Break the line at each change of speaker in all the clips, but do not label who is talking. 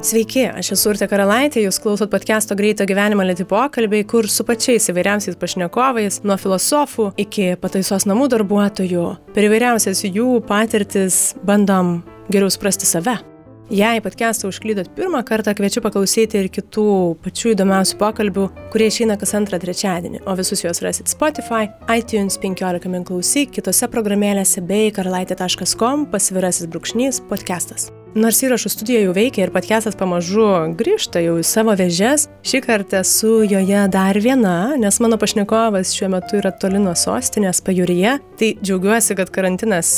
Sveiki, aš esu Urte Karalaitė, jūs klausot podcast'o Greito gyvenimo lėti pokalbiai, kur su pačiais įvairiausiais pašnekovais, nuo filosofų iki pataisos namų darbuotojų, per įvairiausias jų patirtis bandom geriau suprasti save. Jei podcast'ą užklydot pirmą kartą, kviečiu paklausyti ir kitų pačių įdomiausių pokalbių, kurie išeina kas antrą trečiadienį, o visus juos rasit Spotify, iTunes 15 min klausyk, kitose programėlėse bei karalaitė.com pasvirasis brūkšnys podcastas. Nors įrašų studija jau veikia ir podcastas pamažu grįžta jau į savo vėžes, šį kartą esu joje dar viena, nes mano pašnekovas šiuo metu yra toli nuo sostinės pajūryje. Tai džiaugiuosi, kad karantinas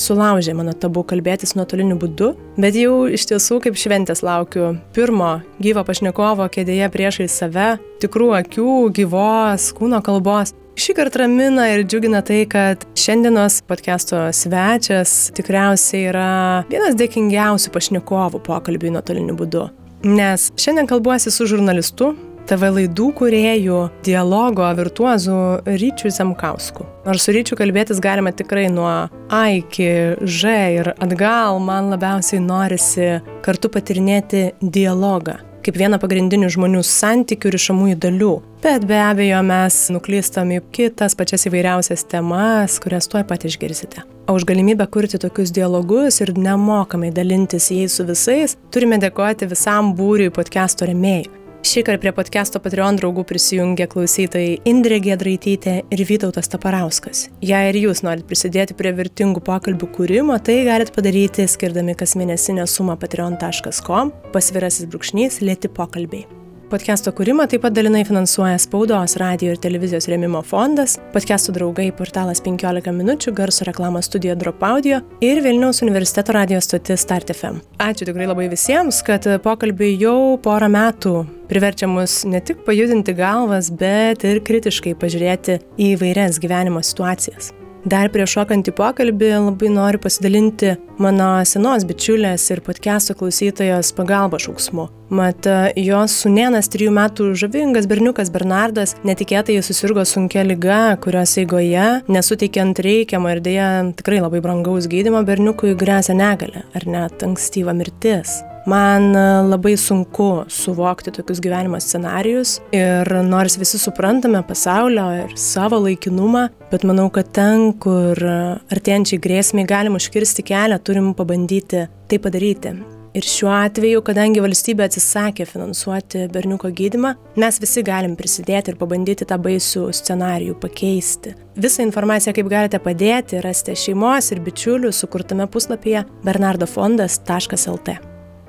sulaužė mano tabu kalbėtis nuotoliniu būdu, bet jau iš tiesų kaip šventės laukiu pirmo gyvo pašnekovo kėdėje priešai save, tikrų akių, gyvos, kūno kalbos. Šį kartą ramina ir džiugina tai, kad šiandienos podcast'o svečias tikriausiai yra vienas dėkingiausių pašnekovų pokalbiui nuotoliniu būdu. Nes šiandien kalbuosi su žurnalistu, TV laidų kuriejų, dialogo virtuozų Ryčiu Zemkausku. Nors su Ryčiu kalbėtis galima tikrai nuo A iki Ž ir atgal, man labiausiai norisi kartu patirinėti dialogą kaip vieną pagrindinių žmonių santykių rišamųjų dalių. Bet be abejo mes nuklystam į kitas pačias įvairiausias temas, kurias tuoj pat išgirsite. O už galimybę kurti tokius dialogus ir nemokamai dalintis jais su visais, turime dėkoti visam būriui podcast'o remėjų. Šįkart prie podcast'o Patreon draugų prisijungė klausytojai Indrė Gedraitytė ir Vytautas Taparauskas. Jei ir jūs norit prisidėti prie vertingų pokalbių kūrimo, tai galite padaryti skirdami kasmėnesinę sumą patreon.com pasvirasis brūkšnys lėti pokalbiai. Podcast'o kūrimą taip pat dalinai finansuoja Spaudos, radio ir televizijos rėmimo fondas, podcast'o draugai portalas 15 minučių, garso reklamos studija Drop Audio ir Vilniaus universiteto radio stotis Start FM. Ačiū tikrai labai visiems, kad pokalbiai jau porą metų priverčia mus ne tik pajudinti galvas, bet ir kritiškai pažiūrėti į vairias gyvenimo situacijas. Dar prieš šokant į pokalbį labai noriu pasidalinti mano senos bičiulės ir podcast'o klausytojos pagalba šauksmu. Mat, jos sunėnas trijų metų žavingas berniukas Bernardas netikėtai susirgo sunkia lyga, kurios eigoje, nesuteikiant reikiamą ir dėja tikrai labai brangaus gydimo berniukui grėsia negalė ar net ankstyva mirtis. Man e, labai sunku suvokti tokius gyvenimo scenarius ir nors visi suprantame pasaulio ir savo laikinumą, bet manau, kad ten, kur artėjančiai grėsmiai galim užkirsti kelią, turim pabandyti tai padaryti. Ir šiuo atveju, kadangi valstybė atsisakė finansuoti berniuko gydimą, mes visi galim prisidėti ir pabandyti tą baisų scenarijų pakeisti. Visą informaciją, kaip galite padėti, rasite šeimos ir bičiulių sukurtame puslapyje bernardofondas.lt.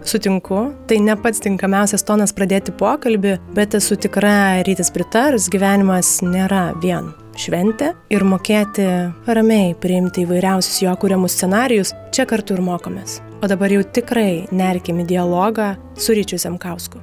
Sutinku, tai ne pats tinkamiausias tonas pradėti pokalbį, bet esu tikra, rytis pritars, gyvenimas nėra vien šventė ir mokėti ramiai priimti įvairiausius jo kūriamus scenarius, čia kartu ir mokomės. O dabar jau tikrai nerkim į dialogą su Ryčiu Zemkausku.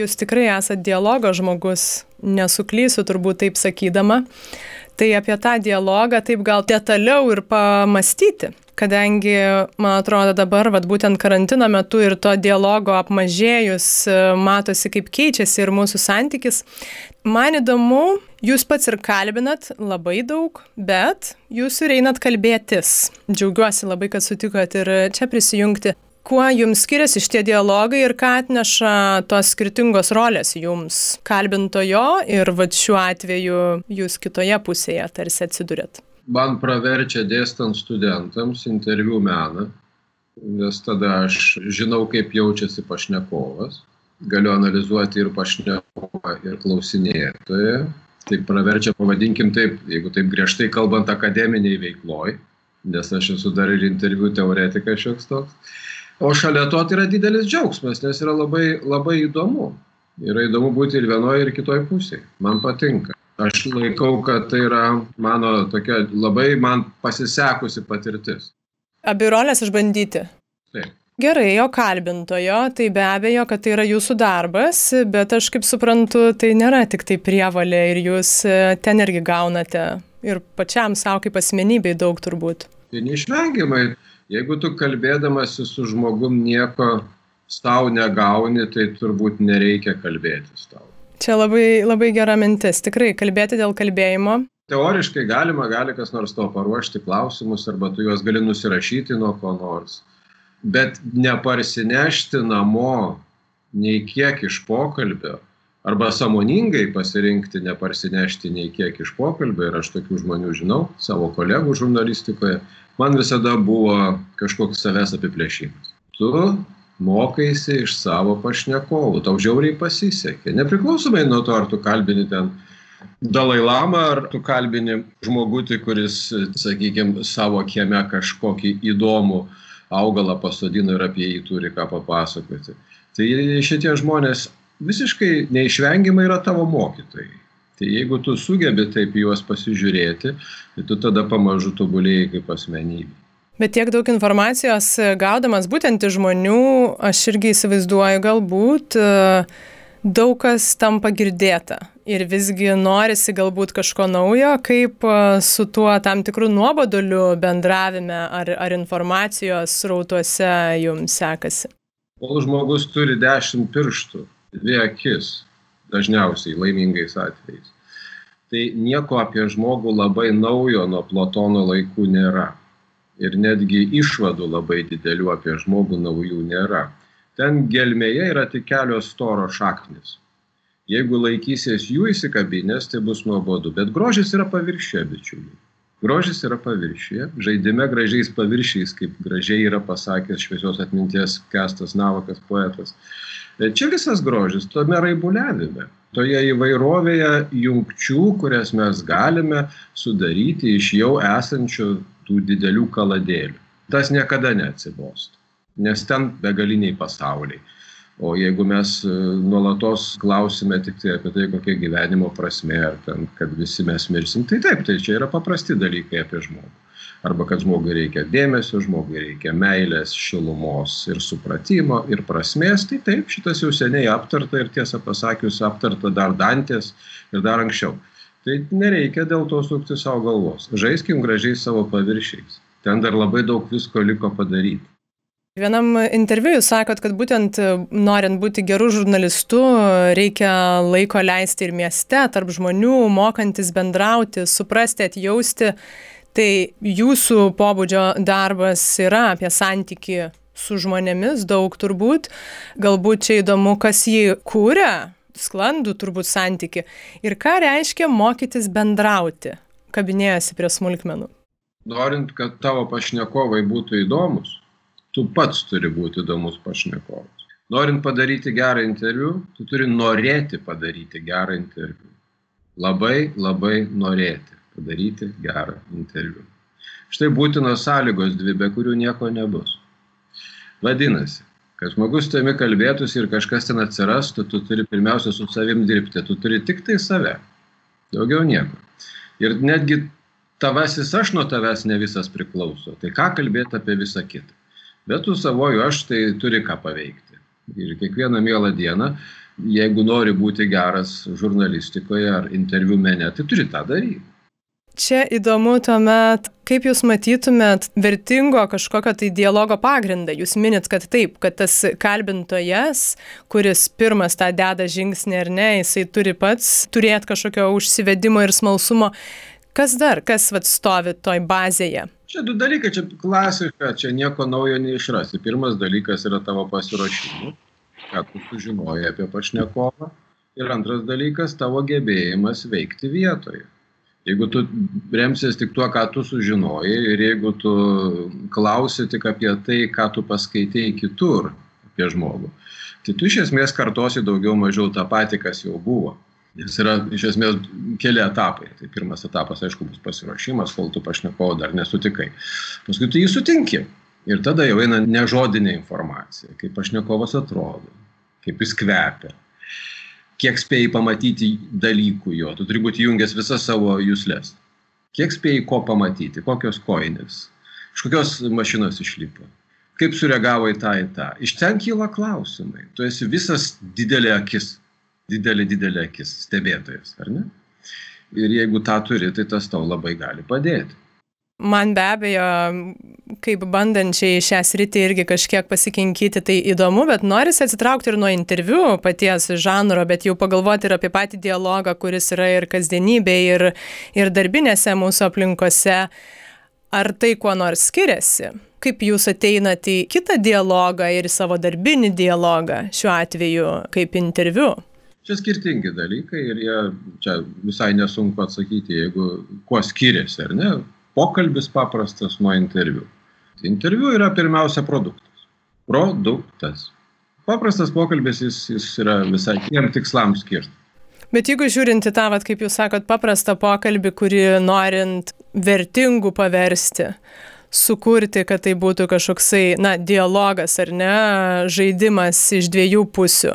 Jūs tikrai esate dialogo žmogus, nesuklysiu turbūt taip sakydama. Tai apie tą dialogą taip gal detaliau ir pamastyti, kadangi, man atrodo, dabar, vat, būtent karantino metu ir to dialogo apmažėjus, matosi, kaip keičiasi ir mūsų santykis. Man įdomu, jūs pats ir kalbinat labai daug, bet jūs ir einat kalbėtis. Džiaugiuosi labai, kad sutikot ir čia prisijungti. Kuo jums skiriasi šitie dialogai ir ką atneša tos skirtingos rolės jums kalbintojo ir va šiuo atveju jūs kitoje pusėje tarsi atsidurėt?
Man praverčia dėstant studentams interviu meną, nes tada aš žinau, kaip jaučiasi pašnekovas, galiu analizuoti ir pašnekovą, ir klausinėtoją. Tai praverčia, pavadinkim taip, jeigu taip griežtai kalbant, akademiniai veikloj, nes aš esu dar ir interviu teoretikas šioks toks o šalia to tai yra didelis džiaugsmas nes yra labai labai įdomu. Yra įdomu būti ir vienoj ir kitoj pusėj. Man patinka. Aš laikau kad tai yra mano tokia labai man pasisekusi patirtis.
Abi roles išbandyti?
Taip.
Gerai, o kalbintojo, tai be abejo, kad tai yra jūsų darbas, bet aš kaip suprantu, tai nėra tik tai prievalė ir jūs e, ten irgi gaunate ir pačiam savo kaip asmenybei daug turbūt.
Tai neišvengiamai, jeigu tu kalbėdamasi su žmogum nieko savo negauni, tai turbūt nereikia kalbėtis tau.
Čia labai, labai gera mintis, tikrai kalbėti dėl kalbėjimo.
Teoriškai galima, gali kas nors to paruošti klausimus, arba tu juos gali nusirašyti nuo ko nors. Bet neparsinešti namo nei kiek iš pokalbio, arba samoningai pasirinkti neparsinešti nei kiek iš pokalbio, ir aš tokių žmonių žinau, savo kolegų žurnalistikoje, man visada buvo kažkoks savęs apiplėšimas. Tu mokaisi iš savo pašnekovų, tau žiauriai pasisekė. Nepriklausomai nuo to, ar tu kalbini ten Dalai Lama, ar tu kalbini žmogutį, kuris, sakykime, savo kieme kažkokį įdomų augalą pasodino ir apie jį turi ką papasakoti. Tai šitie žmonės visiškai neišvengiamai yra tavo mokytojai. Tai jeigu tu sugebi taip juos pasižiūrėti, tai tu tada pamažu tobulėjai kaip asmenybė.
Bet tiek daug informacijos gaudamas būtent iš žmonių, aš irgi įsivaizduoju, galbūt e, daug kas tampa girdėta. Ir visgi norisi galbūt kažko naujo, kaip e, su tuo tam tikrų nuoboduliu bendravime ar, ar informacijos rautuose jums sekasi.
Kol žmogus turi dešimt pirštų, dvi akis, dažniausiai laimingais atvejais. Tai nieko apie žmogų labai naujo nuo Platono laikų nėra. Ir netgi išvadų labai didelių apie žmogų naujų nėra. Ten gelmėje yra tik kelios storo šaknis. Jeigu laikysies jų įsikabinės, tai bus nuobodu. Bet grožis yra paviršė, bičiuliai. Grožis yra paviršyje, žaidime gražiais paviršiais, kaip gražiai yra pasakęs šviesios atminties Kestas Navakas poetas. Čia visas grožis tome raibuliavime, toje įvairovėje jungčių, kurias mes galime sudaryti iš jau esančių tų didelių kaladėlių. Tas niekada neatsibostų, nes ten begaliniai pasauliai. O jeigu mes e, nuolatos klausime tik tai apie tai, kokia gyvenimo prasme, ar ten, kad visi mes mirsim, tai taip, tai čia yra paprasti dalykai apie žmogų arba kad žmogui reikia dėmesio, žmogui reikia meilės, šilumos ir supratimo ir prasmės, tai taip, šitas jau seniai aptarta ir tiesą pasakius aptarta dar Dantės ir dar anksčiau. Tai nereikia dėl to sukti savo galvos. Žaiskim gražiai savo paviršiais. Ten dar labai daug visko liko padaryti.
Vienam interviu jūs sakot, kad būtent norint būti gerų žurnalistų, reikia laiko leisti ir mieste, tarp žmonių, mokantis bendrauti, suprasti, atjausti tai jūsų pobūdžio darbas yra apie santykį su žmonėmis daug turbūt. Galbūt čia įdomu, kas jį kūrė, sklandų turbūt santyki. Ir ką reiškia mokytis bendrauti, kabinėjasi prie smulkmenų.
Norint, kad tavo pašnekovai būtų įdomus, tu pats turi būti įdomus pašnekovas. Norint padaryti gerą interviu, tu turi norėti padaryti gerą interviu. Labai, labai norėti padaryti gerą interviu. Štai būtinos sąlygos dvi, be kurių nieko nebus. Vadinasi, kad žmogus tami kalbėtųsi ir kažkas ten atsirastų, tu turi pirmiausia su savim dirbti, tu turi tik tai save, daugiau nieko. Ir netgi tavasis aš nuo tavęs ne visas priklauso, tai ką kalbėti apie visą kitą. Bet tu savoju aš tai turi ką paveikti. Ir kiekvieną mielą dieną, jeigu nori būti geras žurnalistikoje ar interviu mene, tai turi tą daryti.
Čia įdomu tuomet, kaip Jūs matytumėt vertingo kažkokio tai dialogo pagrindą. Jūs minit, kad taip, kad tas kalbintojas, kuris pirmas tą deda žingsnį ar ne, jisai turi pats turėti kažkokio užsivedimo ir smalsumo. Kas dar, kas vat stovi toj bazėje?
Čia du dalykai, čia klasika, čia nieko naujo neišrasi. Pirmas dalykas yra tavo pasiruošimas, ką tu sužinoji apie pašnekovą. Ir antras dalykas - tavo gebėjimas veikti vietoje. Jeigu tu remsies tik tuo, ką tu sužinojai ir jeigu tu klausi tik apie tai, ką tu paskaitėjai kitur apie žmogų, tai tu iš esmės kartosi daugiau mažiau tą patį, kas jau buvo. Jis yra iš esmės keli etapai. Tai pirmas etapas, aišku, bus pasiruošimas, kol tu pašnekovo dar nesutikai. Paskui tu jį sutinki. Ir tada jau eina nežodinė informacija, kaip pašnekovas atrodo, kaip jis kvepia, kiek spėjai pamatyti dalykų jo, tu turi būti jungęs visas savo jūslės. Kiek spėjai ko pamatyti, kokios koinės, iš kokios mašinos išlipo, kaip sureagavo į tą į tą. Iš ten kyla klausimai. Tu esi visas didelė akis, didelė, didelė akis, stebėtojas, ar ne? Ir jeigu tą turi, tai tas tau labai gali padėti.
Man be abejo, kaip bandančiai šią sritį irgi kažkiek pasikinkyti, tai įdomu, bet norisi atsitraukti ir nuo interviu paties žanro, bet jau pagalvoti ir apie patį dialogą, kuris yra ir kasdienybėje, ir, ir darbinėse mūsų aplinkose. Ar tai kuo nors skiriasi? Kaip jūs ateinate į kitą dialogą ir į savo darbinį dialogą, šiuo atveju kaip interviu?
Čia skirtingi dalykai ir jie čia visai nesunku atsakyti, jeigu kuo skiriasi, ar ne? pokalbis paprastas nuo interviu. Interviu yra pirmiausia produktas. Produktas. Paprastas pokalbis jis, jis yra visai tiem tikslams skirtas.
Bet jeigu žiūrint į tą, vat, kaip jūs sakot, paprastą pokalbį, kurį norint vertingų paversti, sukurti, kad tai būtų kažkoksai, na, dialogas ar ne, žaidimas iš dviejų pusių,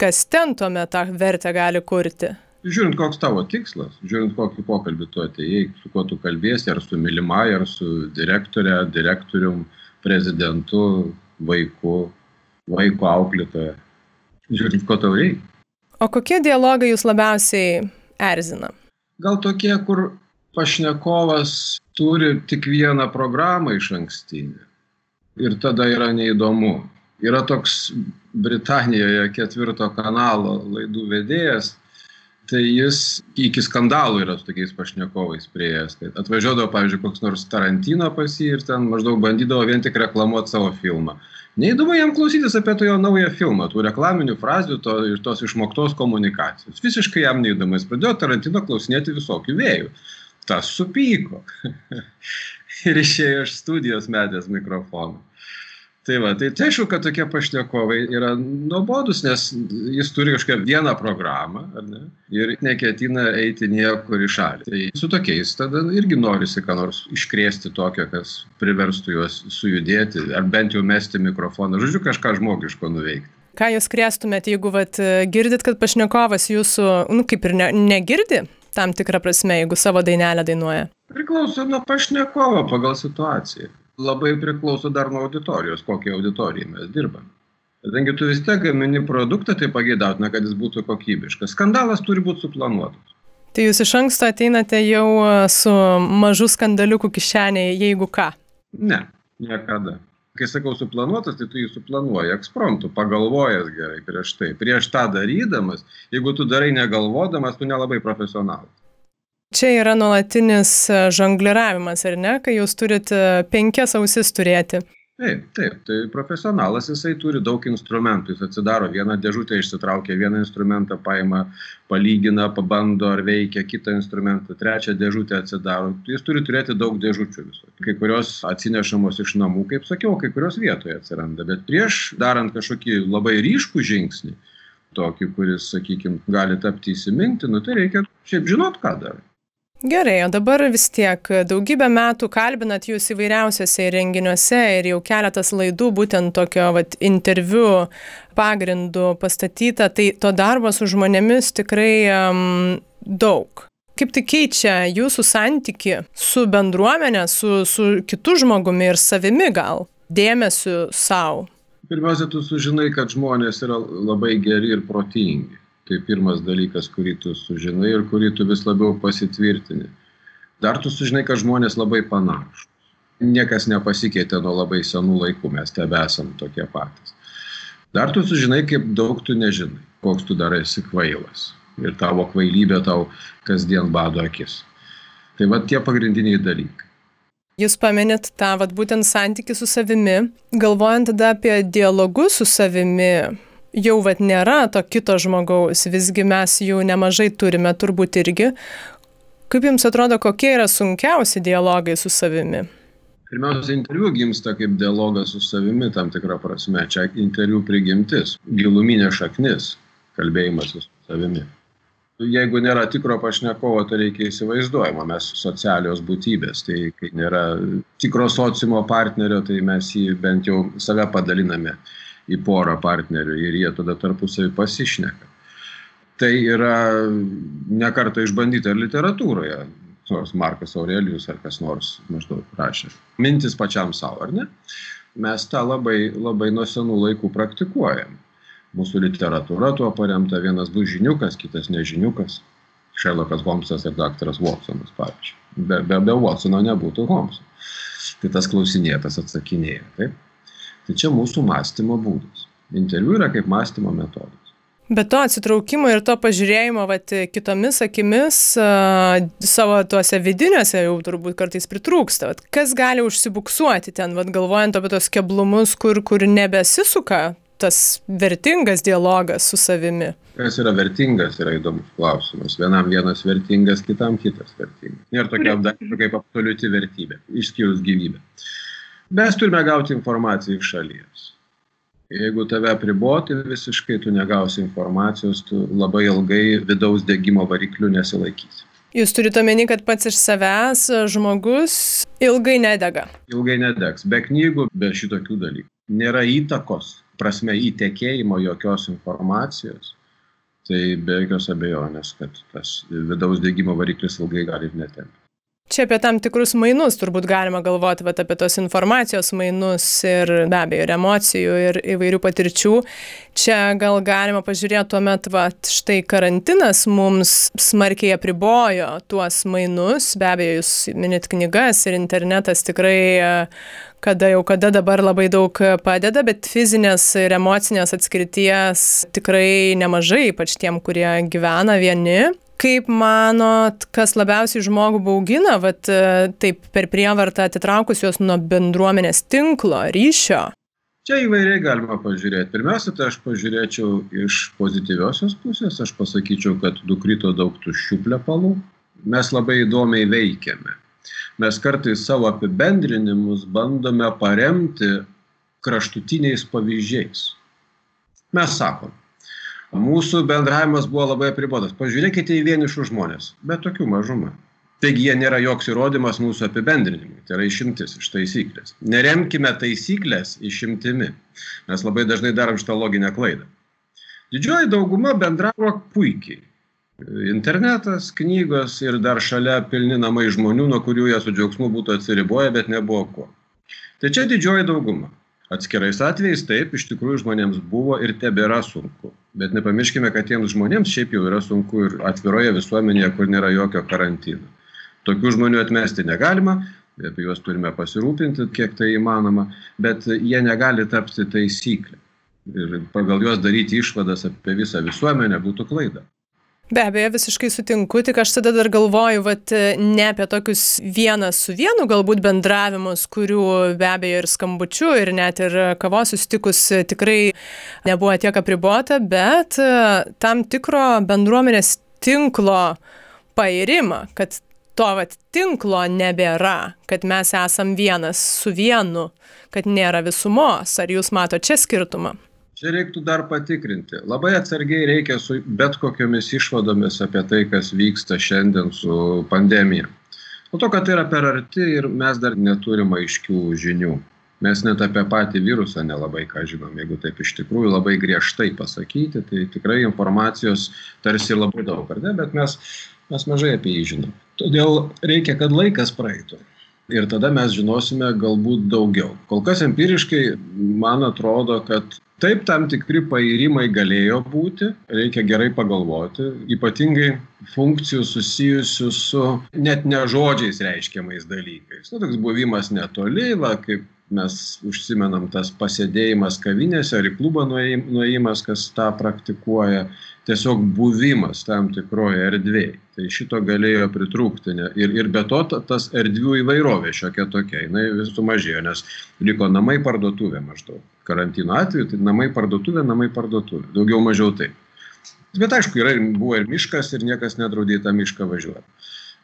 kas ten tuomet tą vertę gali kurti?
žiūrint koks tavo tikslas žiūrint kokį pokalbį tu atėjai su kuo tu kalbiesi ar su mylimąja ar su direktore direktorium prezidentu vaiku vaiko auklėtoja. Žiūrint ko tau reikia.
O kokie dialogai jūs labiausiai erzina?
Gal tokie kur pašnekovas turi tik vieną programą iš ankstinę. Ir tada yra neįdomu yra toks Britanijoje ketvirto kanalo laidų vedėjas tai jis iki skandalų yra su tokiais pašnekovais priėjęs. Kad atvažiuodavo pavyzdžiui koks nors tarantino pas jį ir ten maždaug bandydavo vien tik reklamuot savo filmą. Neįdomu jam klausytis apie tą jo naują filmą tų reklaminių frazių to ir tos išmoktos komunikacijos. Visiškai jam neįdomu. Jis pradėjo tarantino klausinėti visokių vėjų. Tas supyko. Ir išėjo iš studijos metęs mikrofoną tai va tai tai aišku kad tokie pašnekovai yra nuobodūs nes jis turi kažkokią vieną programą ar ne ir neketina eiti niekur į šalį. Tai su tokiais tada irgi norisi ką nors iškrėsti tokio kas priverstų juos sujudėti ar bent jau mesti mikrofoną žodžiu kažką žmogiško nuveikti.
Ką jūs krėstumėt jeigu vat girdit kad pašnekovas jūsų nu kaip ir ne negirdi tam tikra prasme jeigu savo dainelę dainuoja?
Priklauso nuo pašnekovo pagal situaciją labai priklauso dar nuo auditorijos, kokiai auditorijai mes dirbame. Kadangi tu vis tiek gamini produktą, tai pageidautina, kad jis būtų kokybiškas. Skandalas turi būti suplanuotas.
Tai jūs iš anksto ateinate jau e, su mažu skandaliuku kišenėje, jeigu ką?
Ne, niekada. Kai sakau suplanuotas, tai tu jį suplanuoji ekspromptu, pagalvojęs gerai prieš tai. Prieš tą darydamas, jeigu tu darai negalvodamas, tu nelabai profesionalas.
Čia yra nuolatinis e, žongliravimas, ar ne, kai jūs turite penkias ausis turėti.
Taip, taip, tai profesionalas jisai turi daug instrumentų, jis atsidaro vieną dėžutę, išsitraukia vieną instrumentą, paima, palygina, pabando ar veikia kitą instrumentą, trečią dėžutę atsidaro. Jis turi turėti daug dėžučių visų. Kai kurios atsinešamos iš namų, kaip sakiau, kai kurios vietoje atsiranda. Bet prieš darant kažkokį labai ryškų žingsnį, tokį, kuris, sakykime, gali tapti įsimintinu, tai reikia šiaip žinot, ką darai.
Gerai, o dabar vis tiek daugybę metų kalbinat jūs įvairiausiose renginiuose ir jau keletas laidų būtent tokio vat, interviu pagrindu pastatyta, tai to darbo su žmonėmis tikrai um, daug. Kaip tai keičia jūsų santyki su bendruomenė, su, su kitu žmogumi ir savimi gal, dėmesiu savo?
Pirmiausia, tu sužinai, kad žmonės yra labai geri ir protingi tai pirmas dalykas kurį tu sužinai ir kurį tu vis labiau pasitvirtini. Dar tu sužinai kad žmonės labai panašūs. Niekas nepasikeitė nuo labai senų laikų mes tebesam tokie patys. Dar tu sužinai kaip daug tu nežinai koks tu dar esi kvailas. Ir tavo kvailybė tau kasdien bado akis. Tai va tie pagrindiniai dalykai.
Jūs paminėt tą vat, būtent santykių su savimi, galvojant tada apie dialogus su savimi, jau vat nėra to kito žmogaus, visgi mes jų nemažai turime turbūt irgi. Kaip Jums atrodo, kokie yra sunkiausi dialogai su savimi?
Pirmiausia, interviu gimsta kaip dialogas su savimi tam tikrą prasme. Čia interviu prigimtis, giluminė šaknis, kalbėjimas su savimi. Jeigu nėra tikro pašnekovo, tai reikia įsivaizduojama, mes socialios būtybės, tai kai nėra tikro sociumo partnerio, tai mes jį bent jau save padaliname į porą partnerių ir jie tada tarpusavį pasišneka. Tai yra nekarta išbandyta ir literatūroje, nors Markas Aurelijus ar kas nors maždaug rašė. Mintis pačiam savo, ar ne? Mes tą labai, labai nuo senų laikų praktikuojam. Mūsų literatūra tuo paremta vienas bus žiniukas, kitas nežiniukas. Šerlokas Holmsas ir daktaras Watsonas, pavyzdžiui. Be, be, be Watsono nebūtų Holmso. Tai tas klausinėtas atsakinėja. Taip? Tai čia mūsų mąstymo būdas. Interviu yra kaip mąstymo metodas.
Bet to atsitraukimo ir to pažiūrėjimo vat, kitomis akimis uh, savo tuose vidiniuose jau turbūt kartais pritrūksta. Vat, kas gali užsibuksuoti ten, vat, galvojant apie tos keblumus, kur, kur nebesisuka tas vertingas dialogas su savimi?
Kas yra vertingas, yra įdomus klausimas. Vienam vienas vertingas, kitam kitas vertingas. Nėra tokia daiktų kaip absoliuti vertybė, išskyrus gyvybę. Mes turime gauti informaciją iš šalies Jeigu tave apriboti visiškai, tu negausi informacijos, tu labai ilgai vidaus degimo variklių nesilaikysi.
Jūs turite omeny, kad pats iš savęs žmogus ilgai nedega.
Ilgai nedegs. Be knygų, be šitokių dalykų. Nėra įtakos, prasme įtekėjimo jokios informacijos. Tai be jokios abejonės, kad tas vidaus degimo variklis ilgai gali ir netempti.
Čia apie tam tikrus mainus turbūt galima galvoti, bet apie tos informacijos mainus ir be abejo ir emocijų ir įvairių patirčių. Čia gal galima pažiūrėti tuomet, va, štai karantinas mums smarkiai apribojo tuos mainus, be abejo, jūs minit knygas ir internetas tikrai kada jau kada dabar labai daug padeda, bet fizinės ir emocinės atskirties tikrai nemažai, ypač tiem, kurie gyvena vieni kaip manot kas labiausiai žmogų baugina vat e, taip per prievartą atitraukus juos nuo bendruomenės tinklo ryšio
Čia įvairiai galima pažiūrėti. Pirmiausia, tai aš pažiūrėčiau iš pozityviosios pusės, aš pasakyčiau, kad nukrito daug tuščių plepalų. Mes labai įdomiai veikiame. Mes kartais savo apibendrinimus bandome paremti kraštutiniais pavyzdžiais. Mes sakom, mūsų bendravimas buvo labai apribotas. Pažiūrėkite į vienišus žmonės, bet tokių mažuma. Taigi jie nėra joks įrodymas mūsų apibendrinimui, tai yra išimtis iš taisyklės. Neremkime taisyklės išimtimi. Mes labai dažnai darom šitą loginę klaidą. Didžioji dauguma bendravo puikiai. Internetas, knygos ir dar šalia pilni namai žmonių, nuo kurių jie su džiaugsmu būtų atsiriboję, bet nebuvo ko. Tai čia didžioji dauguma. Atskirais atvejais taip, iš tikrųjų žmonėms buvo ir tebėra sunku. Bet nepamirškime, kad tiems žmonėms šiaip jau yra sunku ir atviroje visuomenėje, kur nėra jokio karantino. Tokių žmonių atmesti negalima, apie juos turime pasirūpinti, kiek tai įmanoma, bet jie negali tapti taisyklę. Ir pagal juos daryti išvadas apie visą visuomenę būtų klaida.
Be abejo, visiškai sutinku, tik aš tada dar galvoju, vat, ne apie tokius vienas su vienu galbūt bendravimus, kurių be abejo ir skambučių, ir net ir kavos susitikus tikrai nebuvo tiek apribota, bet e, tam tikro bendruomenės tinklo pairimą, kad to vat, tinklo nebėra, kad mes esam vienas su vienu, kad nėra visumos. Ar jūs matote čia skirtumą?
Čia reiktų dar patikrinti. Labai atsargiai reikia su bet kokiomis išvadomis apie tai, kas vyksta šiandien su pandemija. O to, kad tai yra per arti ir mes dar neturim aiškių žinių. Mes net apie patį virusą nelabai ką žinom. Jeigu taip iš tikrųjų labai griežtai pasakyti, tai tikrai informacijos tarsi labai daug, ar ne? Bet mes, mes mažai apie jį žinom. Todėl reikia, kad laikas praeitų. Ir tada mes žinosime galbūt daugiau. Kol kas empiriškai man atrodo, kad Taip, tam tikri pairimai galėjo būti, reikia gerai pagalvoti, ypatingai funkcijų susijusių su net ne žodžiais reiškiamais dalykais. Nu, toks buvimas netoli, va, kaip mes užsimenam tas pasėdėjimas kavinėse ar į klubą nuėjimas, kas tą praktikuoja, tiesiog buvimas tam tikroje erdvėje. Tai šito galėjo pritrūkti. Ne? Ir, ir be to tas erdvių įvairovė šiokia tokia, jinai vis sumažėjo, nes liko namai parduotuvė maždaug. Karantino atveju tai namai parduotuvė, namai parduotuvė. Daugiau mažiau taip. Bet aišku, yra, buvo ir miškas ir niekas nedraudė tą mišką važiuoti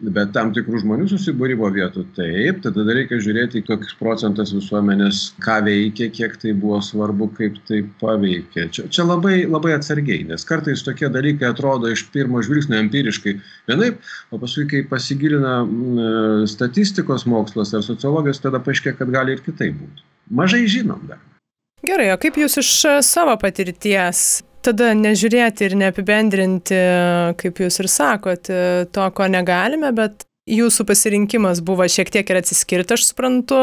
bet tam tikrų žmonių susibūrimo vietų taip, tada reikia žiūrėti, koks procentas visuomenės ką veikia, kiek tai buvo svarbu, kaip tai paveikė. Čia, čia labai, labai atsargiai, nes kartais tokie dalykai atrodo iš pirmo žvilgsnio empiriškai vienaip, o paskui, kai pasigilina m, statistikos mokslas ar sociologijos, tada paaiškė, kad gali ir kitaip būti. Mažai žinom dar.
Gerai, o kaip jūs iš savo patirties tada nežiūrėti ir neapibendrinti, kaip jūs ir sakot, to, ko negalime, bet jūsų pasirinkimas buvo šiek tiek ir atsiskirti, aš suprantu,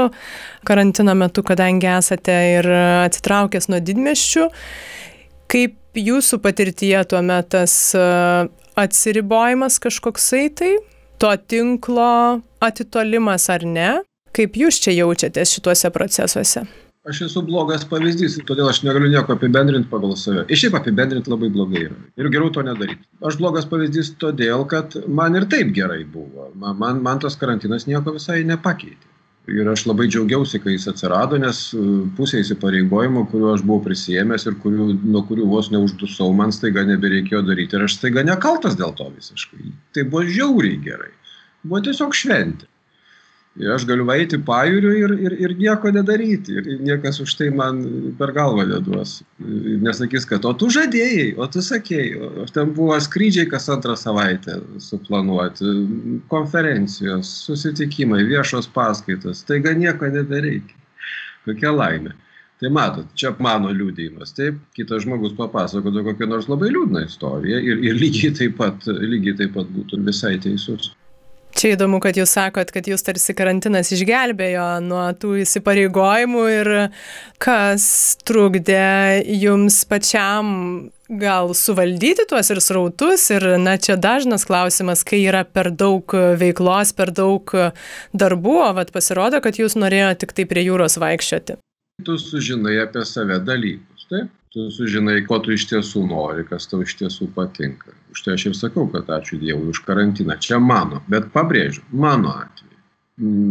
karantino metu, kadangi esate ir atsitraukęs nuo didmeščių. Kaip jūsų patirtyje tuo metas atsiribojimas kažkoksai tai, to tinklo atitolimas ar ne? Kaip jūs čia jaučiatės šituose procesuose?
Aš esu blogas pavyzdys, todėl aš negaliu nieko apibendrinti pagal save. Iš šiaip apibendrinti labai blogai yra. Ir geriau to nedaryti. Aš blogas pavyzdys todėl, kad man ir taip gerai buvo. Man, man tas karantinas nieko visai nepakeitė. Ir aš labai džiaugiausi, kai jis atsirado, nes e, pusė įsipareigojimų, kuriuo aš buvau prisėmęs ir kurių, nuo kurių vos neuždusau, man staiga nebereikėjo daryti. Ir aš staiga nekaltas dėl to visiškai. Tai buvo žiauriai gerai. Buvo tiesiog šventė. Ir aš galiu eiti pajūriu ir, ir, ir nieko nedaryti. Ir niekas už tai man per galvą neduos. Nesakys, kad o tu žadėjai, o tu sakėjai. O ten buvo skrydžiai kas antrą savaitę suplanuoti, konferencijos, susitikimai, viešos paskaitos. Taiga nieko nebereikia. Kokia laimė. Tai matot, čia mano liūdėjimas. Taip, kitas žmogus papasakotų kokią nors labai liūdną istoriją ir, ir lygiai, taip pat, lygiai taip pat būtų visai teisus.
Čia įdomu, kad jūs sakot, kad jūs tarsi karantinas išgelbėjo nuo tų įsipareigojimų ir kas trukdė jums pačiam gal suvaldyti tuos ir srautus ir, na, čia dažnas klausimas, kai yra per daug veiklos, per daug darbų, o vat pasirodo, kad jūs norėjote tik tai prie jūros vaikščioti.
Tu sužinai apie save dalykus, taip? Tu sužinai, ko tu iš tiesų nori, kas tau iš tiesų patinka. Už tai aš ir sakau, kad ačiū Dievui už karantiną. Čia mano, bet pabrėžiu, mano atveju.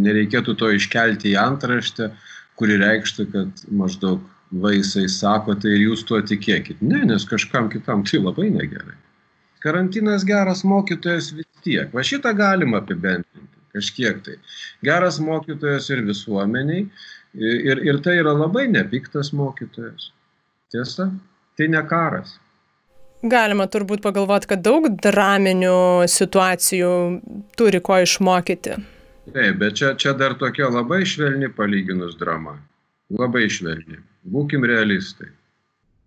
Nereikėtų to iškelti į antraštę, kuri reikštų, kad maždaug vaisai sako, tai ir jūs tuo tikėkit. Ne, nes kažkam kitam tai labai negerai. Karantinas geras mokytojas vis tiek. Va šitą galima apibendrinti kažkiek tai. Geras mokytojas ir visuomeniai. Ir, ir tai yra labai nepiktas mokytojas. Tiesa, tai ne karas.
Galima turbūt pagalvoti, kad daug draminių situacijų turi ko išmokyti.
Taip, bet čia, čia dar tokia labai švelni palyginus drama. Labai švelni. Būkim realistai.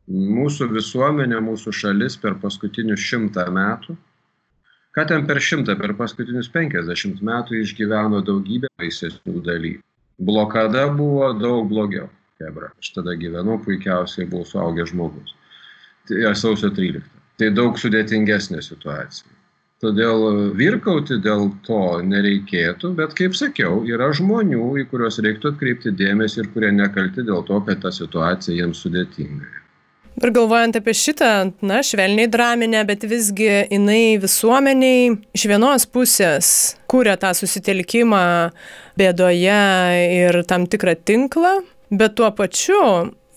Mūsų visuomenė, mūsų šalis per paskutinius šimtą metų, ką ten per šimtą, per paskutinius penkiasdešimt metų išgyveno daugybę baisesnių dalykų. Blokada buvo daug blogiau chebra. Aš tada gyvenau puikiausiai, buvau suaugęs žmogus. Tai sausio 13. Tai daug sudėtingesnė situacija. Todėl virkauti dėl to nereikėtų, bet kaip sakiau, yra žmonių, į kuriuos reiktų atkreipti dėmesį ir kurie nekalti dėl to, kad ta situacija jiems sudėtinga.
Ir galvojant apie šitą, na, švelniai draminę, bet visgi jinai visuomeniai iš vienos pusės kūrė tą susitelkimą bėdoje ir tam tikrą tinklą, bet tuo pačiu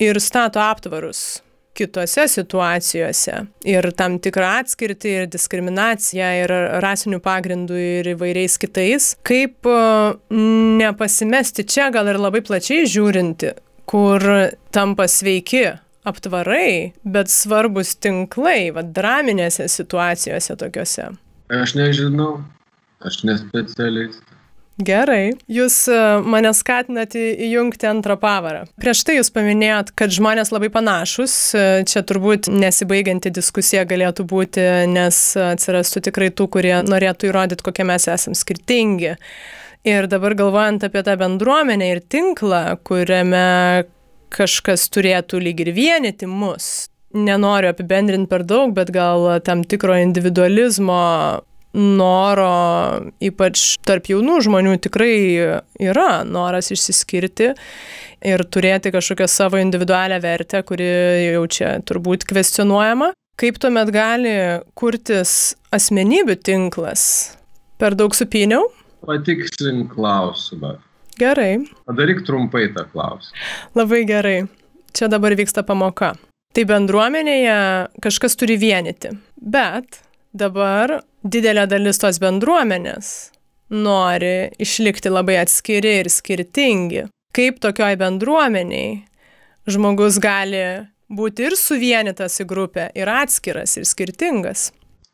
ir stato aptvarus kitose situacijose ir tam tikrą atskirtį ir diskriminaciją ir rasinių pagrindų ir įvairiais kitais, kaip e, nepasimesti čia gal ir labai plačiai žiūrinti, kur tampa sveiki aptvarai, bet svarbus tinklai, vad draminėse situacijose tokiuose.
Aš nežinau, aš nespecialistas.
Gerai, jūs e, mane skatinat įjungti antrą pavarą. Prieš tai jūs paminėjot, kad žmonės labai panašus, e, čia turbūt nesibaigianti diskusija galėtų būti, nes atsirastų tikrai tų, kurie norėtų įrodyti, kokie mes esame skirtingi. Ir dabar galvojant apie tą bendruomenę ir tinklą, kuriame kažkas turėtų lyg ir vienyti mus, nenoriu apibendrinti per daug, bet gal tam tikro individualizmo noro, ypač tarp jaunų žmonių, tikrai yra noras išsiskirti ir turėti kažkokią savo individualią vertę, kuri jau čia turbūt kvestionuojama. Kaip tuomet gali kurtis asmenybių tinklas? Per daug supyniau?
Patikslink klausimą.
Gerai.
Padaryk trumpai tą klausimą.
Labai gerai. Čia dabar vyksta pamoka. Tai bendruomenėje kažkas turi vienyti, bet dabar didelė dalis tos bendruomenės nori išlikti labai atskiri ir skirtingi. Kaip tokioj bendruomeniai žmogus gali būti ir suvienytas į grupę, ir atskiras, ir skirtingas.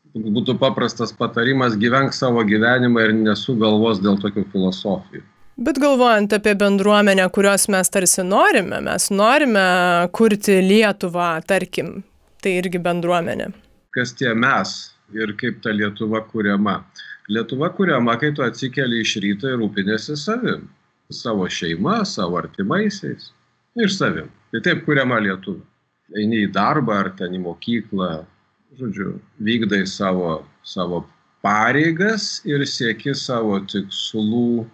Būtų paprastas patarimas gyvenk savo gyvenimą ir nesugalvos dėl tokių filosofijų.
Bet galvojant apie bendruomenę, kurios mes tarsi norime, mes norime kurti Lietuvą, tarkim, tai irgi bendruomenė.
Kas tie mes? Ir kaip ta Lietuva kuriama. Lietuva kuriama, kai tu atsikeli iš ryto ir rūpinėsi savim, savo šeima, savo artimaisiais ir savim. Tai taip kuriama Lietuva. Eini į darbą ar ten į mokyklą, žodžiu, vykdai savo, savo pareigas ir sieki savo tikslų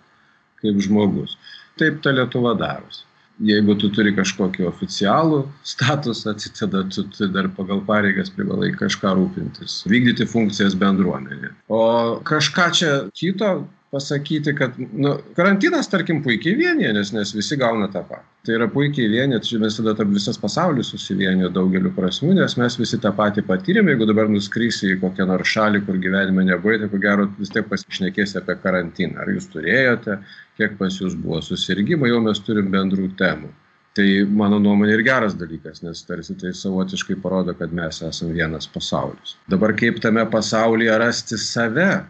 kaip žmogus. Taip ta Lietuva darosi. Jeigu tu turi kažkokį oficialų statusą, tai tada tu, tu dar pagal pareigas privalai kažką rūpintis, vykdyti funkcijas bendruomenė. O kažką čia kito pasakyti, kad nu, karantinas, tarkim, puikiai vienyje, nes, nes visi gauna tą patį. Tai yra puikiai vienyje, čia mes tada tarp visas pasaulis susivienio daugeliu prasmų, nes mes visi tą patį patyrėme, jeigu dabar nuskrysi į kokią nors šalį, kur gyvenime nebuvote, tai ko gero vis tiek pasišnekėsi apie karantiną. Ar jūs turėjote, kiek pas jūs buvo susirgymų, jau mes turim bendrų temų. Tai mano nuomonė ir geras dalykas, nes tarsi tai savotiškai parodo, kad mes esame vienas pasaulis. Dabar kaip tame pasaulyje rasti save,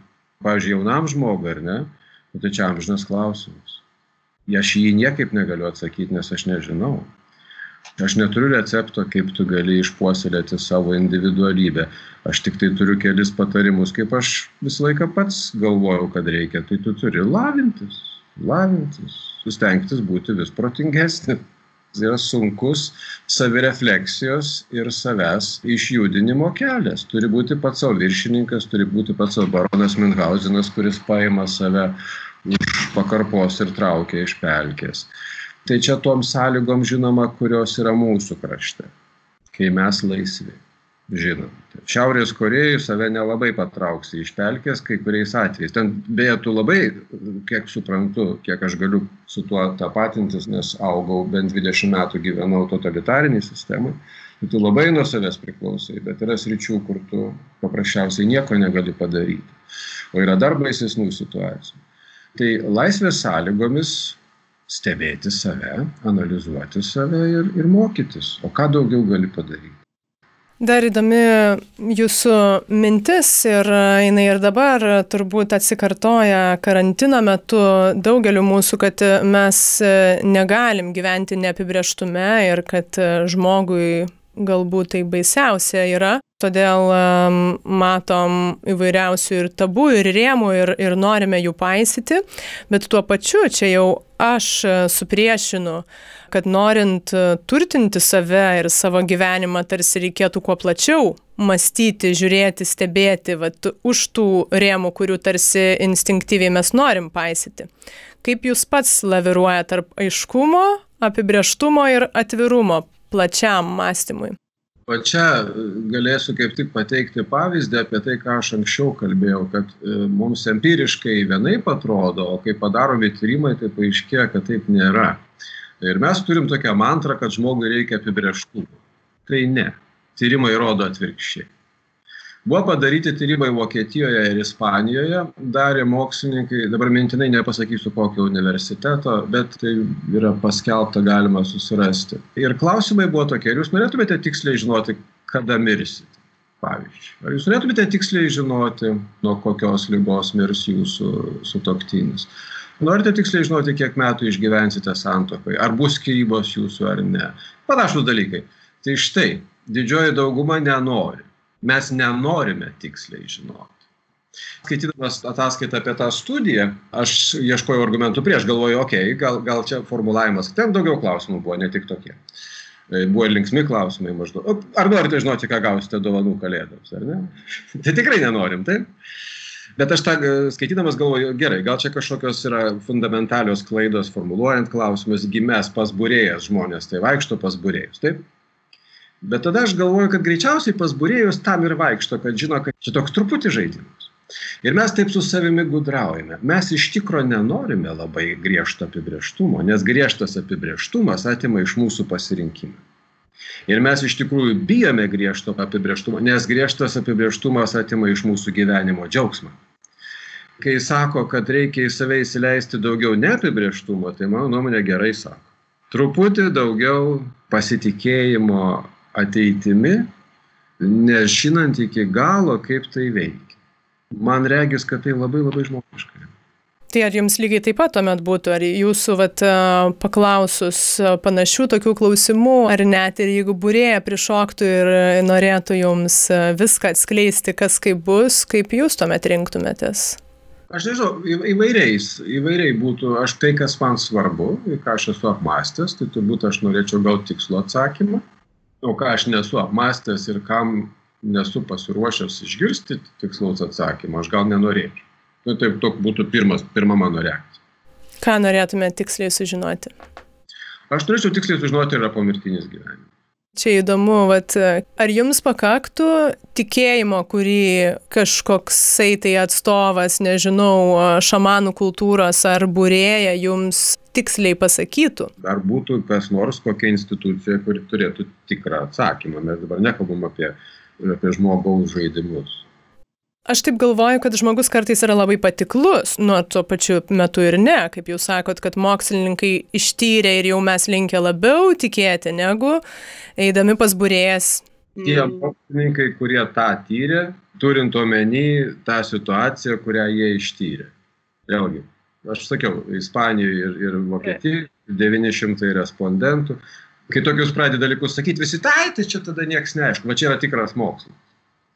pavyzdžiui, jaunam žmogui, ar ne, nu, tai čia amžinas klausimas. Aš jį niekaip negaliu atsakyti, nes aš nežinau. Aš neturiu recepto, kaip tu gali išpuoselėti savo individualybę. Aš tik tai turiu kelis patarimus, kaip aš visą laiką pats galvojau, kad reikia. Tai tu turi lavintis, lavintis, sustengtis būti vis protingesnis yra sunkus savirefleksijos ir savęs išjudinimo kelias. Turi būti pats savo viršininkas, turi būti pats savo baronas Minhausenas, kuris paima save už pakarpos ir traukia iš pelkės. Tai čia tom sąlygom žinoma, kurios yra mūsų krašte, kai mes laisvi žinom. Šiaurės Korėjai save nelabai patrauksi iš pelkės kai kuriais atvejais. Ten beje, tu labai, kiek suprantu, kiek aš galiu su tuo tapatintis, nes augau bent 20 metų gyvenau totalitariniai sistemai, tai tu labai nuo savęs priklausai, bet yra sričių, kur tu paprasčiausiai nieko negali padaryti. O yra dar baisesnių situacijų. Tai laisvės sąlygomis stebėti save, analizuoti save ir, ir mokytis. O ką daugiau gali padaryti?
Dar įdomi jūsų mintis ir jinai ir dabar turbūt atsikartoja karantino metu daugeliu mūsų, kad mes negalim gyventi neapibrieštume ir kad žmogui galbūt tai baisiausia yra. Todėl matom įvairiausių ir tabų, ir rėmų, ir, ir norime jų paisyti, bet tuo pačiu čia jau aš supriešinu kad norint e, turtinti save ir savo gyvenimą tarsi reikėtų kuo plačiau mąstyti, žiūrėti, stebėti vat, už tų rėmų, kurių tarsi instinktyviai mes norim paisyti. Kaip jūs pats laviruoja tarp aiškumo, apibrieštumo ir atvirumo plačiam mąstymui?
O čia galėsiu kaip tik pateikti pavyzdį apie tai, ką aš anksčiau kalbėjau, kad e, mums empiriškai vienaip atrodo, o kai padaromi tyrimai, tai paaiškėja, kad taip nėra. Ir mes turim tokią mantrą, kad žmogui reikia apibrieštumo. Tai ne. Tyrimai rodo atvirkščiai. Buvo padaryti tyrimai Vokietijoje ir Ispanijoje, darė mokslininkai, dabar mintinai nepasakysiu kokio universiteto, bet tai yra paskelbta, galima susirasti. Ir klausimai buvo tokie, ar jūs norėtumėte tiksliai žinoti, kada mirsite? Pavyzdžiui, ar jūs norėtumėte tiksliai žinoti, nuo kokios lygos mirs jūsų sutoktinis? Norite tiksliai žinoti, kiek metų išgyvensite santokoje, ar bus skirybos jūsų ar ne. Panašus dalykai. Tai štai, didžioji dauguma nenori. Mes nenorime tiksliai žinoti. Skaitydamas ataskaitą apie tą studiją, aš ieškojau argumentų prieš, galvoju, okei, okay, gal, gal čia formulavimas, ten daugiau klausimų buvo, ne tik tokie. E, buvo ir linksmi klausimai maždaug. Ar norite žinoti, ką gausite dovanų kalėdoms, ar ne? tai tikrai nenorim, taip? Bet aš tą e, skaitydamas galvoju, gerai, gal čia kažkokios yra fundamentalios klaidos formuluojant klausimus, gimęs pas būrėjas žmonės, tai vaikšto pas būrėjus, taip? Bet tada aš galvoju, kad greičiausiai pas būrėjus tam ir vaikšto, kad žino, kad čia toks truputį žaidimas. Ir mes taip su savimi gudraujame. Mes iš tikro nenorime labai griežto apibrieštumo, nes griežtas apibrieštumas atima iš mūsų pasirinkimą. Ir mes iš tikrųjų bijome griežto apibrieštumo, nes griežtas apibrieštumas atima iš mūsų gyvenimo džiaugsmą kai sako, kad reikia į save įsileisti daugiau neapibrieštumo, tai mano nuomonė gerai sako. Truputį daugiau pasitikėjimo ateitimi, nežinant iki galo, kaip tai veikia. Man regis, kad tai labai labai žmogiška.
Tai ar jums lygiai taip pat tuomet būtų, ar jūsų vat, paklausus panašių tokių klausimų, ar net ir jeigu būrėja prišoktų ir norėtų jums viską atskleisti, kas kaip bus, kaip jūs tuomet rinktumėtės?
Aš nežinau, įvairiais, įvairiai būtų, aš tai, kas man svarbu, ką aš esu apmastęs, tai turbūt aš norėčiau gauti tikslo atsakymą, o ką aš nesu apmastęs ir kam nesu pasiruošęs išgirsti tikslaus atsakymo, aš gal nenorėčiau. Nu, taip, tok būtų pirmas, pirma mano reakcija.
Ką norėtume tiksliai sužinoti?
Aš norėčiau tiksliai sužinoti, yra pomirtinis gyvenimas.
Čia įdomu, vat, ar jums pakaktų tikėjimo, kurį kažkoksai tai atstovas, nežinau, šamanų kultūros ar būrėja jums tiksliai pasakytų?
Ar būtų kas nors, kokia institucija, kuri turėtų tikrą atsakymą. Mes dabar nekalbam apie, apie žmogaus žaidimus.
Aš taip galvoju, kad žmogus kartais yra labai patiklus, nuo tuo pačiu metu ir ne, kaip jūs sakot, kad mokslininkai ištyrė ir jau mes linkę labiau tikėti, negu eidami pas būrėjas.
Tie mokslininkai, kurie tą tyrė, turint omeny tą situaciją, kurią jie ištyrė. Vėlgi, aš sakiau, Ispanijoje ir, ir Vokietijoje 900 respondentų. Kai tokius pradeda dalykus sakyti, visi tai, tai čia tada niekas neaišku, va čia yra tikras mokslas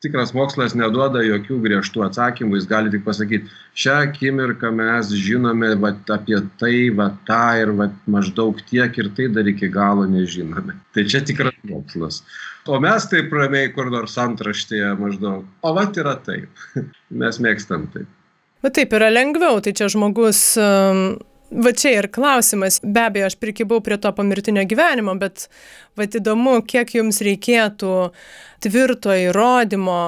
tikras mokslas neduoda jokių griežtų atsakymų, jis gali tik pasakyti, šią akimirką mes žinome va, apie tai, va tą ir va, maždaug tiek ir tai dar iki galo nežinome. Tai čia tikras mokslas. O mes taip ramiai kur nors antraštėje maždaug, o va yra taip. mes mėgstam taip.
Bet taip yra lengviau, tai čia žmogus um, Va čia ir klausimas. Be abejo, aš prikibau prie to pamirtinio gyvenimo, bet va įdomu, kiek jums reikėtų tvirto įrodymo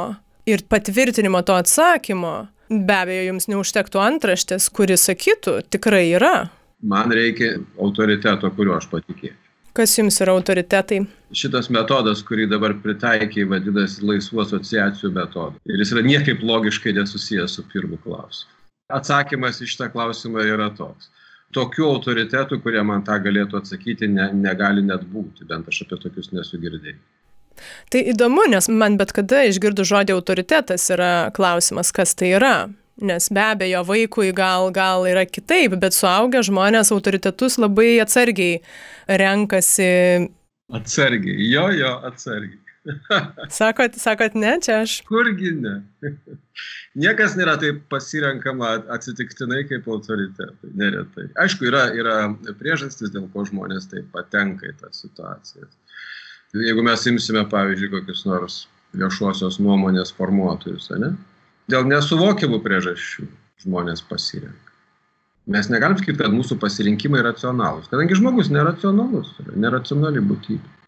ir patvirtinimo to atsakymo. Be abejo, jums neužtektų antraštės, kuris sakytų, tikrai yra.
Man reikia autoriteto, kuriuo aš patikėčiau.
Kas jums yra autoritetai?
Šitas metodas, kurį dabar pritaikė, vadinasi laisvų asociacijų metodu. Ir jis yra niekaip logiškai nesusijęs su pirmu klausimu. Atsakymas į šitą klausimą yra toks tokių autoritetų, kurie man tą galėtų atsakyti, ne, negali net būti, bent aš apie tokius nesu girdėjęs.
Tai įdomu, nes man bet kada išgirdus žodį autoritetas yra klausimas, kas tai yra. Nes be abejo, vaikui gal, gal yra kitaip, bet suaugę žmonės autoritetus labai atsargiai renkasi.
Atsargiai, jo, jo, atsargiai.
sakot, sakot, ne, čia aš.
Kurgi ne. Niekas nėra taip pasirenkama atsitiktinai kaip autoritetai, neretai. Aišku, yra, yra priežastis, dėl ko žmonės taip patenka į tą situaciją. Jeigu mes imsime, pavyzdžiui, kokius nors viešuosios nuomonės formuotojus, ne? dėl nesuvokiamų priežasčių žmonės pasirenka. Mes negalim sakyti, kad mūsų pasirinkimai racionalūs, kadangi žmogus neracionalus, neracionali būtybė.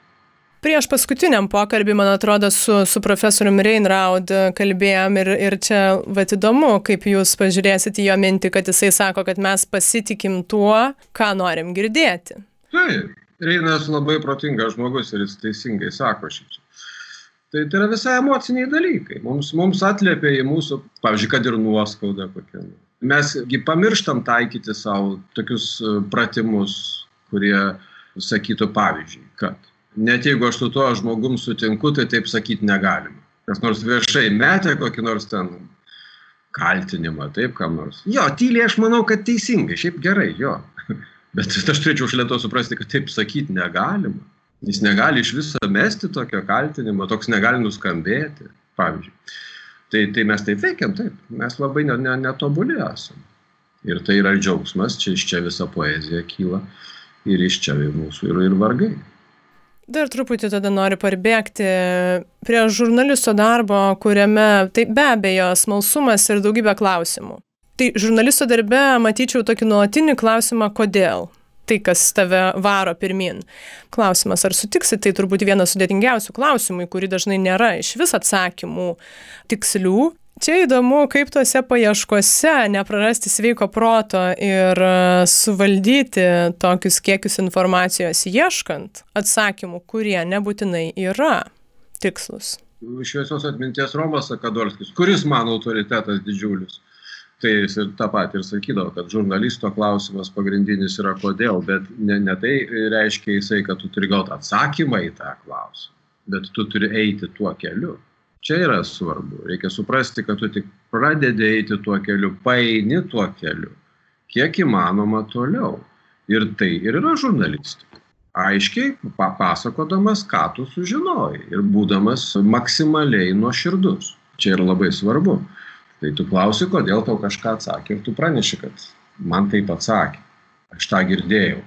Prieš paskutiniam pokalbį, man atrodo, su, su profesoriumi Reinraud kalbėjom ir, ir čia vat įdomu, kaip jūs pažiūrėsite į jo mintį, kad jisai sako, kad mes pasitikim tuo, ką norim girdėti.
Taip, Reinas labai protingas žmogus ir jis teisingai sako šitą. Tai, tai yra visai emociniai dalykai. Mums, mums atliepia į mūsų, pavyzdžiui, kad ir nuoskauda kokia. Mesgi pamirštam taikyti savo tokius e, pratimus, kurie sakytų pavyzdžiui, kad net jeigu aš su tuo žmogum sutinku, tai taip sakyti negalima. Kas nors viešai metė kokį nors ten kaltinimą, taip kam nors. Jo, tyliai aš manau, kad teisingai, šiaip gerai, jo. Bet aš turėčiau šalia to suprasti, kad taip sakyti negalima. Jis negali iš viso mesti tokio kaltinimo, toks negali nuskambėti, pavyzdžiui. Tai, tai mes taip veikiam, taip. Mes labai netobuli ne, ne esame. Ir tai yra džiaugsmas, čia iš čia visa poezija kyla ir iš čia mūsų ir, ir vargai.
Dar truputį tada noriu parbėgti prie žurnalisto darbo, kuriame tai be abejo smalsumas ir daugybė klausimų. Tai žurnalisto darbe matyčiau tokį nuolatinį klausimą, kodėl tai, kas tave varo pirmin. Klausimas, ar sutiksi, tai turbūt vienas sudėtingiausių klausimų, į kurį dažnai nėra iš vis atsakymų tikslių, Čia įdomu, kaip tuose paieškose neprarasti sveiko proto ir e, suvaldyti tokius kiekius informacijos ieškant atsakymų, kurie nebūtinai yra tikslus.
Šviesios atminties Romas Akadolskis, kuris mano autoritetas didžiulis. Tai jis ir tą patį ir sakydavo, kad žurnalisto klausimas pagrindinis yra kodėl, bet ne, ne tai reiškia jisai, kad tu turi gauti atsakymą į tą klausimą, bet tu turi eiti tuo keliu čia yra svarbu. Reikia suprasti kad tu tik pradedi eiti tuo keliu paeini tuo keliu kiek įmanoma toliau. Ir tai ir yra žurnalistika. Aiškiai papasakodamas ką tu sužinojai ir būdamas maksimaliai nuoširdus. Čia yra labai svarbu. Tai tu klausi kodėl tau kažką atsakė ir tu praneši kad man taip atsakė. Aš tą girdėjau.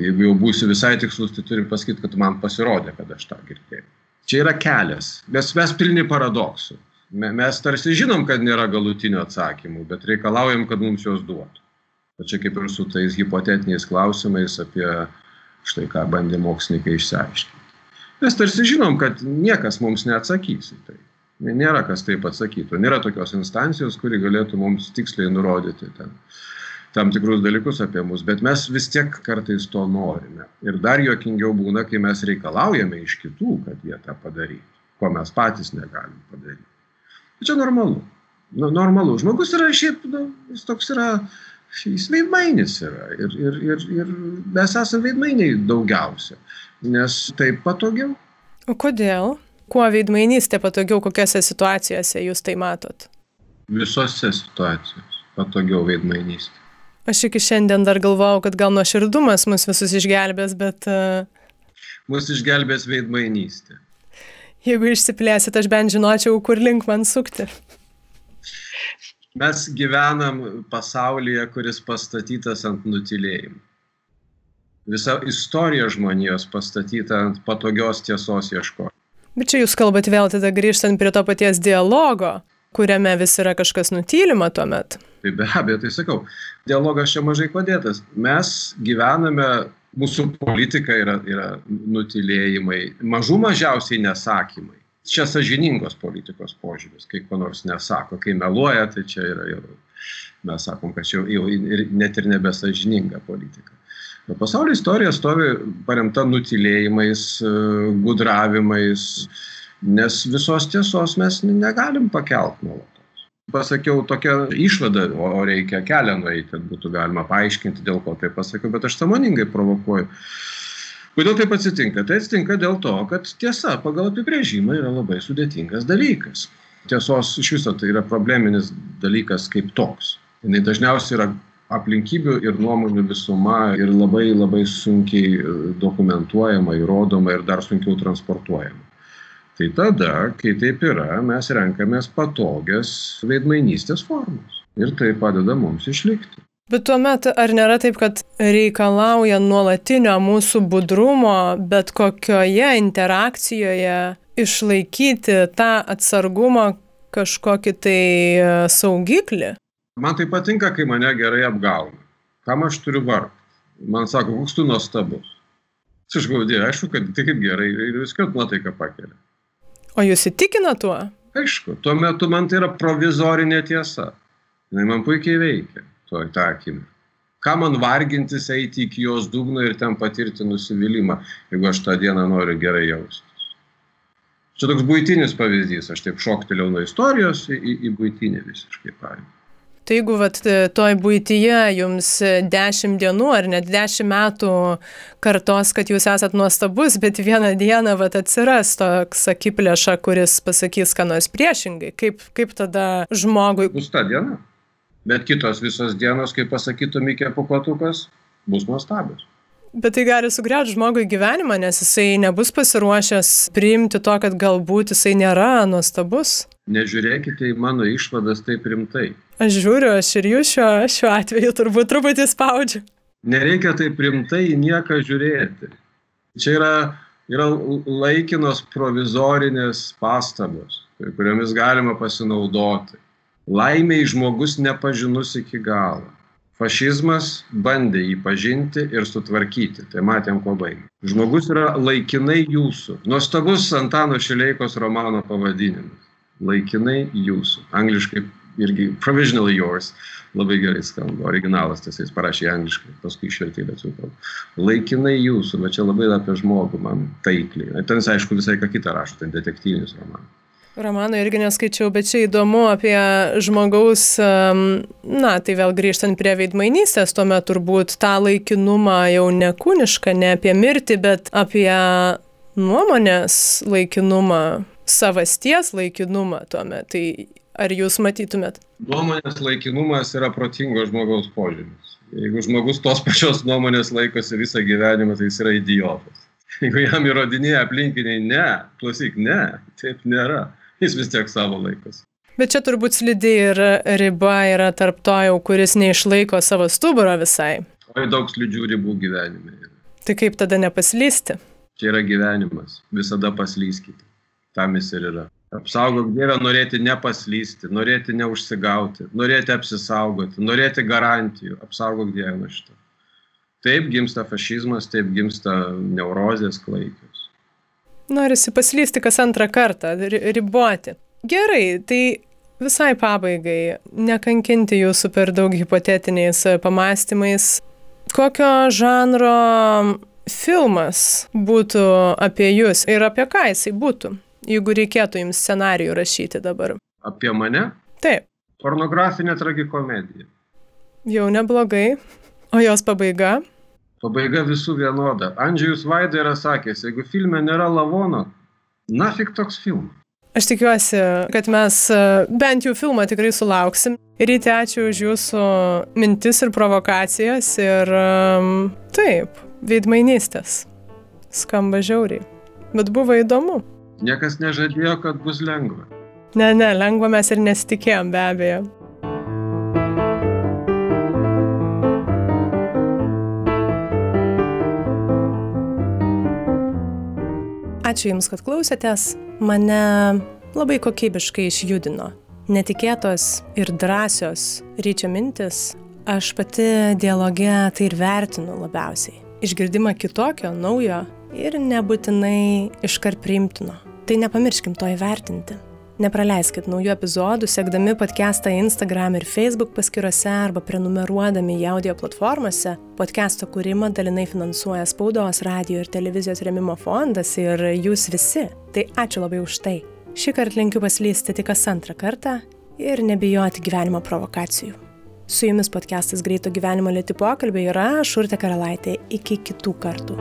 Jeigu jau būsi visai tikslus tai turi pasakyt kad man pasirodė kad aš tą girdėjau Čia yra kelias. Mes, mes pilni paradoksų. Mes tarsi žinom, kad nėra galutinio atsakymų, bet reikalaujam, kad mums juos duotų. O čia kaip ir su tais hipotetiniais klausimais apie štai ką bandė mokslininkai išsiaiškinti. Mes tarsi žinom, kad niekas mums neatsakys į tai. Nėra kas taip atsakytų. Nėra tokios instancijos, kuri galėtų mums tiksliai nurodyti ten tam tikrus dalykus apie mus, bet mes vis tiek kartais to norime. Ir dar juokingiau būna, kai mes reikalaujame iš kitų, kad jie tą padarytų, ko mes patys negalim padaryti. Čia normalu. Nu, normalu. Žmogus yra šiaip, nu, jis toks yra, jis veidmainis yra. Ir, ir, ir, ir mes esame veidmainiai daugiausia, nes taip patogiau.
O kodėl? Kuo veidmainystė patogiau, kokiose situacijose jūs tai matot?
Visose situacijose patogiau veidmainystė.
Aš iki šiandien dar galvojau, kad gal nuoširdumas mus visus išgelbės, bet... Uh...
Mus išgelbės veidmainystė.
Jeigu išsiplėsit, aš bent žinočiau, kur link man sukti.
Mes gyvenam pasaulyje, kuris pastatytas ant nutilėjimų. Visa istorija žmonijos pastatyta ant patogios tiesos ieškojimo.
Bet čia jūs kalbat vėl tada grįžtant prie to paties dialogo, kuriame vis yra kažkas nutylima tuomet.
Tai be abejo, tai sakau, dialogas čia mažai padėtas. Mes gyvename, mūsų politika yra, yra nutilėjimai, mažų mažiausiai nesakymai. Čia sažiningos politikos požiūris, kai ko nors nesako, kai meluoja, tai čia yra jau, mes sakom, kad čia jau ir, net ir nebesažininga politika. O pasaulio istorija stovi paremta nutilėjimais, gudravimais, nes visos tiesos mes negalim pakelt nuolatos. Pasakiau tokią išvadą, o reikia kelią nueiti, kad būtų galima paaiškinti, dėl ko tai pasakiau, bet aš samoningai provokuoju. Kodėl taip atsitinka? Tai atsitinka dėl to, kad tiesa pagal apibrėžimą yra labai sudėtingas dalykas. Tiesos iš viso tai yra probleminis dalykas kaip toks. Jis dažniausiai yra aplinkybių ir nuomonių visuma ir labai labai sunkiai e, dokumentuojama, įrodoma ir dar sunkiau transportuojama. Tai tada, kai taip yra, mes renkamės patogias veidmainystės formas. Ir tai padeda mums išlikti.
Bet tuomet ar nėra taip, kad reikalauja nuolatinio mūsų budrumo, bet kokioje interakcijoje išlaikyti tą atsargumą kažkokį tai e, saugiklį?
Man tai patinka, kai mane gerai apgauna. Kam aš turiu vargti? Man sako, koks tu nuostabus. Aš gaudėjau, aišku, kad tai kaip gerai ir viską nuotaiką pakelia.
O jūs įtikina tuo?
Aišku, tuo metu man tai yra provizorinė tiesa. Jis man puikiai veikia, tuo akimirką. Ką man vargintis eiti iki jos dugno ir ten patirti nusivylimą, jeigu aš tą dieną noriu gerai jaustis. Čia toks būtinis pavyzdys, aš taip šoktelėjau nuo istorijos į, į, į būtinį visiškai pavyzdį.
Tai jeigu vat, toj būtyje jums dešimt dienų ar net dešimt metų kartos, kad jūs esat nuostabus, bet vieną dieną vat, atsiras toks akiplėša, kuris pasakys, ką nors priešingai, kaip, kaip tada žmogui.
Bus ta diena. Bet kitos visos dienos, kaip pasakytų Mikė Pukotukas, bus nuostabios.
Bet tai gali sugriauti žmogui gyvenimą, nes jisai nebus pasiruošęs priimti to, kad galbūt jisai nėra nuostabus.
Nežiūrėkite į mano išvadas taip rimtai.
Aš žiūriu, aš ir jūs šiuo, šiuo atveju turbūt truputį spaudžiu.
Nereikia taip rimtai į nieką žiūrėti. Čia yra, yra laikinos provizorinės pastabos, kuriomis galima pasinaudoti. Laimiai žmogus nepažinus iki galo fašizmas bandė jį pažinti ir sutvarkyti. Tai matėm, ko baigė. Žmogus yra laikinai jūsų. Nuostabus Antano Šileikos romano pavadinimas. Laikinai jūsų. Angliškai irgi provisionally yours. Labai gerai skamba. Originalas tiesa, jis parašė angliškai, paskui išvertė lietuvių kalbą. Laikinai jūsų, bet čia labai apie žmogų man taikliai. Ten jis aišku visai ką kitą rašo, ten detektyvinis romanas.
Romano irgi neskaičiau, bet čia įdomu apie žmogaus, na, tai vėl grįžtant prie veidmainystės, tuomet turbūt tą laikinumą jau ne kūnišką, ne apie mirtį, bet apie nuomonės laikinumą, savasties laikinumą tuomet. Tai ar jūs matytumėt?
Nuomonės laikinumas yra protingo žmogaus požymis. Jeigu žmogus tos pačios nuomonės laikosi visą gyvenimą, tai jis yra idiotas. Jeigu jam įrodinėja aplinkiniai, ne, klausyk, ne, taip nėra jis vis tiek savo laikas.
Bet čia turbūt slidi ir riba yra tarp to jau, kuris neišlaiko savo stuburo visai.
Oi daug slidžių ribų gyvenime.
Tai kaip tada nepaslysti?
Čia yra gyvenimas. Visada paslyskite. Tam jis ir yra. Apsaugok Dievę norėti nepaslysti, norėti neužsigauti, norėti apsisaugoti, norėti garantijų. Apsaugok Dievę nuo šito. Taip gimsta fašizmas, taip gimsta neurozės klaikius.
Norisi paslysti kas antrą kartą, riboti. Gerai, tai visai pabaigai, nekankinti jūsų per daug hipotetiniais pamastymais. Kokio žanro filmas būtų apie jūs ir apie ką jisai būtų? Jeigu reikėtų jums scenarijų rašyti dabar?
Apie mane?
Taip.
Pornografinė tragikomedija.
Jau neblogai. O jos pabaiga?
Pabaiga visų vienoda. Andžius Vaida yra sakęs, jeigu filme nėra lavono, nafik toks filmas.
Aš tikiuosi, kad mes e, bent jau filmą tikrai sulauksim. Ryti, ačiū už jūsų mintis ir provokacijas. Ir taip, veidmainystės. Skamba žiauriai. Bet buvo įdomu.
Niekas nežadėjo, kad bus lengva.
Ne, ne, lengva mes ir nesitikėjom be abejo. Ačiū Jums, kad klausėtės. Mane labai kokybiškai išjudino. Netikėtos ir drąsios ryčio mintis. Aš pati dialoge tai ir vertinu labiausiai. Išgirdimą kitokio, naujo ir nebūtinai iškart priimtino tai nepamirškim to įvertinti. Nepraleiskit naujų epizodų, sekdami podcastą Instagram ir Facebook paskiruose arba prenumeruodami į audio platformose. Podcast'o kūrimą dalinai finansuoja spaudos, radio ir televizijos remimo fondas ir jūs visi. Tai ačiū labai už tai. Šį kartą linkiu paslysti tik kas antrą kartą ir nebijoti gyvenimo provokacijų. Su jumis podcastas Greito gyvenimo lėti pokalbiai yra Šurte Karalaitė. Iki kitų kartų.